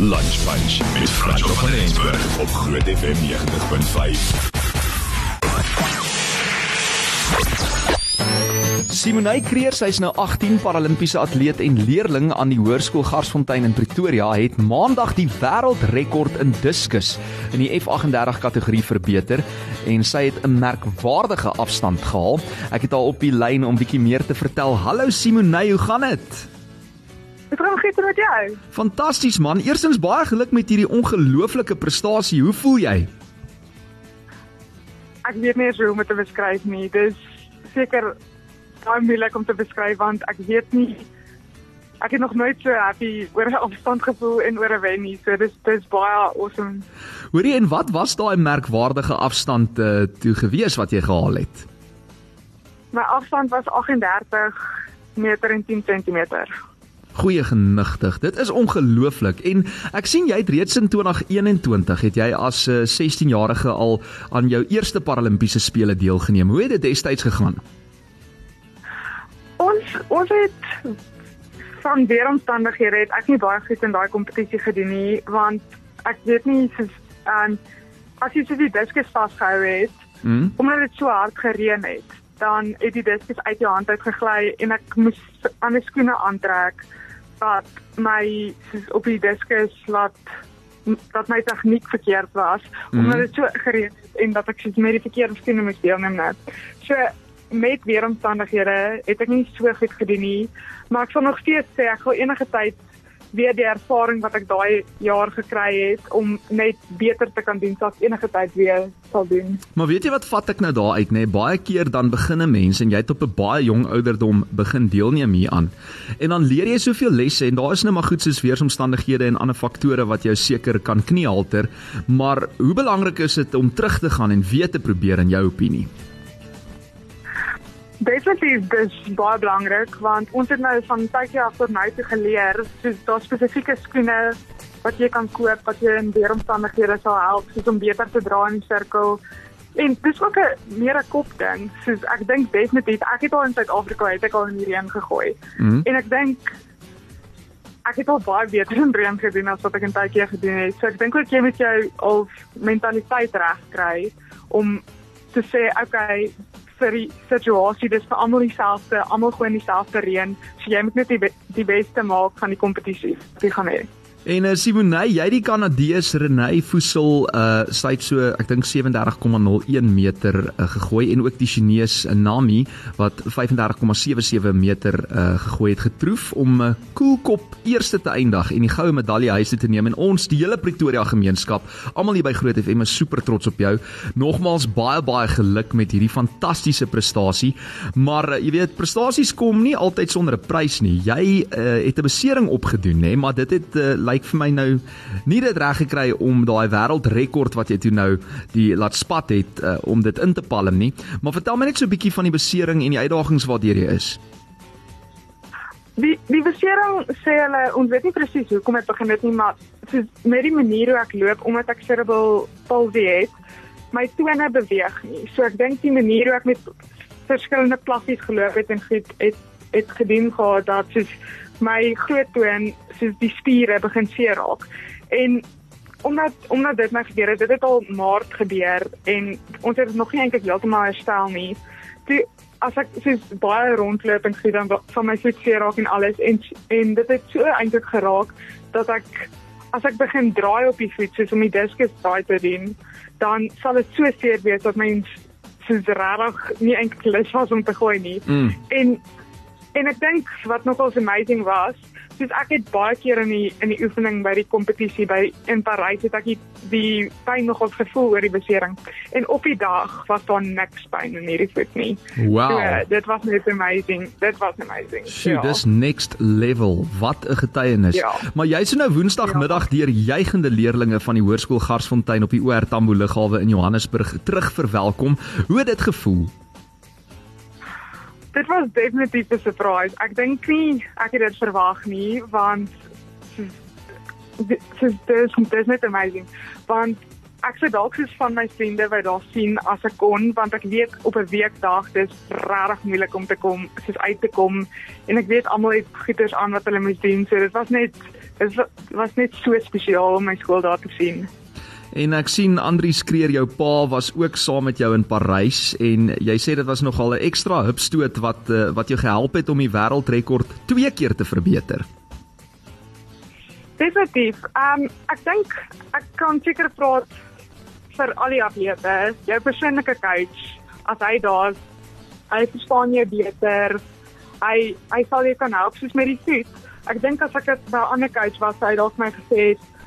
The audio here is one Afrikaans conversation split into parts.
Lunch Punch met Frans van Rensburg op Groot FM 90.5. Simonay Kreer, sy's nou 18 Paralimpiese atleet en leerling aan die Hoërskool Garsfontein in Pretoria, het maandag die wêreldrekord in diskus in die F38 kategorie verbeter en sy het 'n merkwaardige afstand gehaal. Ek het haar op die lyn om bietjie meer te vertel. Hallo Simonay, hoe gaan dit? Dit gaan goed met jou. Fantasties man. Eerstens baie geluk met hierdie ongelooflike prestasie. Hoe voel jy? Ek weet nie hoe om dit te beskryf nie. Dis seker baie moeilik om te beskryf want ek weet nie ek het nog nooit so happy oor 'n afstand gevoel en oor 'n wen nie. So dis dis baie awesome. Hoorie en wat was daai merkwaardige afstand uh, toe gewees wat jy gehaal het? My afstand was 38 meter en 10 cm. Goeie genigtig. Dit is ongelooflik. En ek sien jy het reeds in 2021 het jy as 'n uh, 16-jarige al aan jou eerste Paralimpiese spele deelgeneem. Hoe het dit destyds gegaan? Ons ons het van weeromstandighede het ek nie baie goed in daai kompetisie gedoen nie want ek weet nie aan um, as jy so die diskus vasgehou het mm. omdat dit so hard gereën het dan het die diskus uit jou hand uit gegly en ek moes ander skoene aantrek wat my op die diskus laat dat my tegniek verkeerd was mm. omdat dit so gereën het en dat ek soos met die verkeerde skoene moes deelneem net so met weeromstandighede het ek nie so goed gedoen nie, maar ek sal nog steeds sê ek gaan enige tyd weer die ervaring wat ek daai jaar gekry het om net beter te kan doen as enige tyd weer sal doen. Maar weet jy wat vat ek nou daar uit nê? Nee? Baie keer dan begin 'n mens en jy het op 'n baie jong ouderdom begin deelneem hieraan. En dan leer jy soveel lesse en daar is nou maar goed soos weeromstandighede en ander faktore wat jou seker kan kniehalter, maar hoe belangrik is dit om terug te gaan en weer te probeer in jou opinie? Definitief dis baie belangrik want ons het nou van tydjie af tot nou toe geleer soos daar spesifieke skoene wat jy kan koop wat jou in weeromstandighede sal help soos om beter te dra in die sirkel. En dis ook 'n meer 'n kop ding. Soos ek dink definitief ek het al in Suid-Afrika het ek al in die reën gegooi. Mm -hmm. En ek dink ek het al baie beter in reën gedoen as wat ek in tydjie gedoen het. So ek dink ook jy moet jou al mentaliteit reg kry om te sê okay vir die situasie. Dis vir almal dieselfde, almal gooi in dieselfde reën. So jy moet net die, die beste maak van die kompetisie. Wie gaan hê? En uh, Simone, jy die Kanadees Renée Voesel, uh sy het so ek dink 37,01 meter uh, gegooi en ook die Chinese Nami wat 35,77 meter uh gegooi het getroef om uh, koelkop eerste te eindig en die goue medalje huis te neem en ons die hele Pretoria gemeenskap, almal hier by Groot FM is super trots op jou. Nogmaals baie baie geluk met hierdie fantastiese prestasie. Maar uh, jy weet prestasies kom nie altyd sonder 'n prys nie. Jy uh, het 'n besering opgedoen, hè, maar dit het uh, lyk vir my nou nie dit reg gekry om daai wêreldrekord wat jy toe nou die laat spat het uh, om dit in te palm nie. Maar vertel my net so 'n bietjie van die besering en die uitdagings waartoe jy is. Die die besering sê hulle ons weet nie presies hoekom dit begin het nie, maar soos met die manier hoe ek loop omdat ek cerebral palsy het, my tone beweeg nie. So ek dink die manier hoe ek met verskillende plassies geloop het en het het, het gedien gehad dat soos my groot toon soos die spiere begin seer raak. En omdat omdat dit my gebeur het, dit het al maart gebeur en ons het nog nie eintlik heeltemal herstel nie. Toe as ek soos baie rondloop en sien dan van my voet seer raak en alles en en dit het so eintlik geraak dat ek as ek begin draai op die voet soos om die diskus daai te doen, dan sal dit so seer wees dat my soos regtig nie eintlik lus was om te gooi nie. Mm. En En ek dink wat nogals amazing was, soos ek het baie keer in die in die oefening by die kompetisie by in Parys het ek die, die pyn nogals gevoel oor die besering. En op die dag was daar niks pyn in hierdie voet nie. Wow. So, dit was net amazing. Dit was amazing. Sjoe, ja. dis next level. Wat 'n getuienis. Ja. Maar jy's nou Woensdagmiddag ja. deur juigende leerdlinge van die Hoërskool Garsfontein op die OR Tambo lughawe in Johannesburg terug verwelkom. Hoe het dit gevoel? Dit was definitief 'n surprise. Ek dink nie ek het dit verwag nie want dit is dit is net amazing. Want ek sou dalk soos van my vriende wou daar sien as ek kon want ek weet op 'n weekdag dis regtig moeilik om te kom soos uit te kom en ek weet almal het goeders aan wat hulle moet doen. So dit was net dit was net so spesiaal om my skool daar te sien. En ek sien Andrius Kreer jou pa was ook saam met jou in Parys en jy sê dit was nogal 'n ekstra hupstoot wat uh, wat jou gehelp het om die wêreldrekord twee keer te verbeter. Definitief. Ehm um, ek dink ek kan seker praat vir al die atlete, jou persoonlike coach, as hy daar hy verstaan jou beter. Hy hy sal jou kan help soos met die voet. Ek dink as ek by 'n ander coach was, hy dalk my gesê het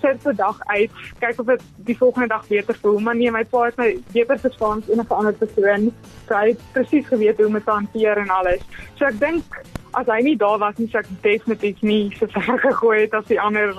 sit vir dag uit, kyk of dit die volgende dag beter voel. Maar nee, my pa het my beter verstaan as enige ander persoon. So hy het presies geweet hoe om dit te hanteer en alles. So ek dink as hy nie daar was nie, sou ek definitief nie so ver gegooi het as die ander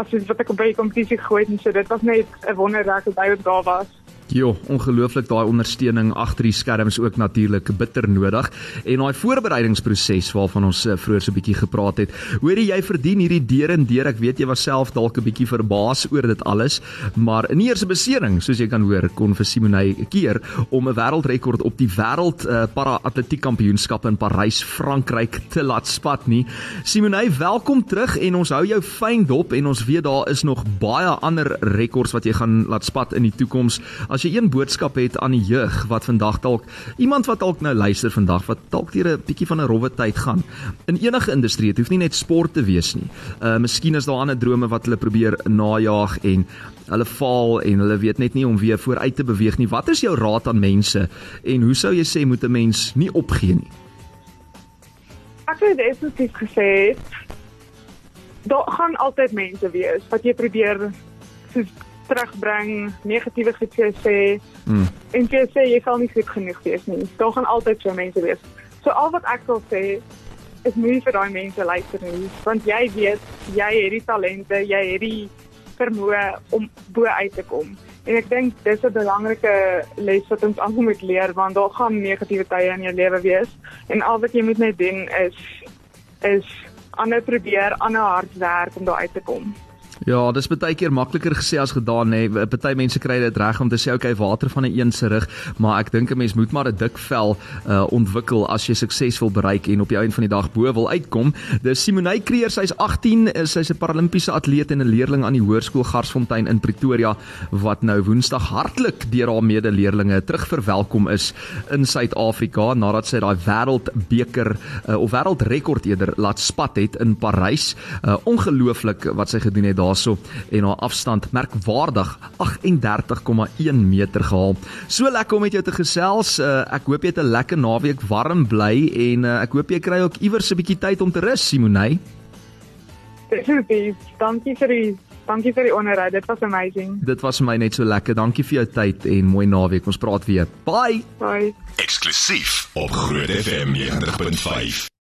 as wat ek op by die kompetisie gegooi het en so dit was net 'n wonderwerk dat hy daar was. Jo, ongelooflik daai ondersteuning agter die skerms ook natuurlik bitter nodig en daai voorbereidingsproses waarvan ons eh, vroeër so 'n bietjie gepraat het. Hoorie jy verdien hierdie deur en deur. Ek weet jy was self dalk 'n bietjie verbaas oor dit alles, maar in die eerste besering, soos jy kan hoor, kon vir Simonay keer om 'n wêreldrekord op die wêreld uh, para-atletiek kampioenskap in Parys, Frankryk te laat spat nie. Simonay, welkom terug en ons hou jou fyn dop en ons weet daar is nog baie ander rekords wat jy gaan laat spat in die toekoms. As As jy een boodskap het aan die jeug wat vandag dalk iemand wat dalk nou luister vandag wat dalk deur 'n bietjie van 'n rowwe tyd gaan in enige industrie, dit hoef nie net sport te wees nie. Uh miskien is daar ander drome wat hulle probeer najaag en hulle faal en hulle weet net nie om weer vooruit te beweeg nie. Wat is jou raad aan mense en hoe sou jy sê moet 'n mens nie opgee nie? Ek het definitief gesê daar gaan altyd mense wees wat jy probeer soos terugbring, negatiewe goed sê. Mm. En jy sê jy sal nie goed genoeg wees nie. Daar gaan altyd so mense wees. So al wat ek wil sê is moenie vir daai mense luister nie, want jy weet jy het die talente, jy het die vermoë om bo uit te kom. En ek dink dis 'n belangrike les wat ons almal moet leer want daar gaan negatiewe tye in jou lewe wees en al wat jy moet net doen is is aanhou probeer, aanhou hard werk om daar uit te kom. Ja, dis baie keer makliker gesê as gedaan nê. Nee. Party mense kry dit reg om te sê okay, water van 'n een se rug, maar ek dink 'n mens moet maar 'n dik vel uh, ontwikkel as jy sukses wil bereik en op die einde van die dag bo wil uitkom. Dis Simonay Kreer, sy's 18, sy's 'n paralimpiese atleet en 'n leerling aan die Hoërskool Garsfontein in Pretoria wat nou Woensdag hartlik deur haar medeleerlinge terugverwelkom is in Suid-Afrika nadat sy daai wêreldbeker uh, of wêreldrekord eerder laat spat het in Parys. Uh, ongelooflik wat sy gedoen het daarso en haar afstand merkwaardig 38,1 meter gehaal. So lekker om met jou te gesels. Uh, ek hoop jy het 'n lekker naweek warm bly en uh, ek hoop jy kry ook iewers 'n bietjie tyd om te rus, Simonay. Definitief. Dankie vir die dankie vir die onderhoud. Dit was amazing. Dit was vir my net so lekker. Dankie vir jou tyd en mooi naweek. Ons praat weer. Bye. Bye. Eksklusief op Groot FM 90.5.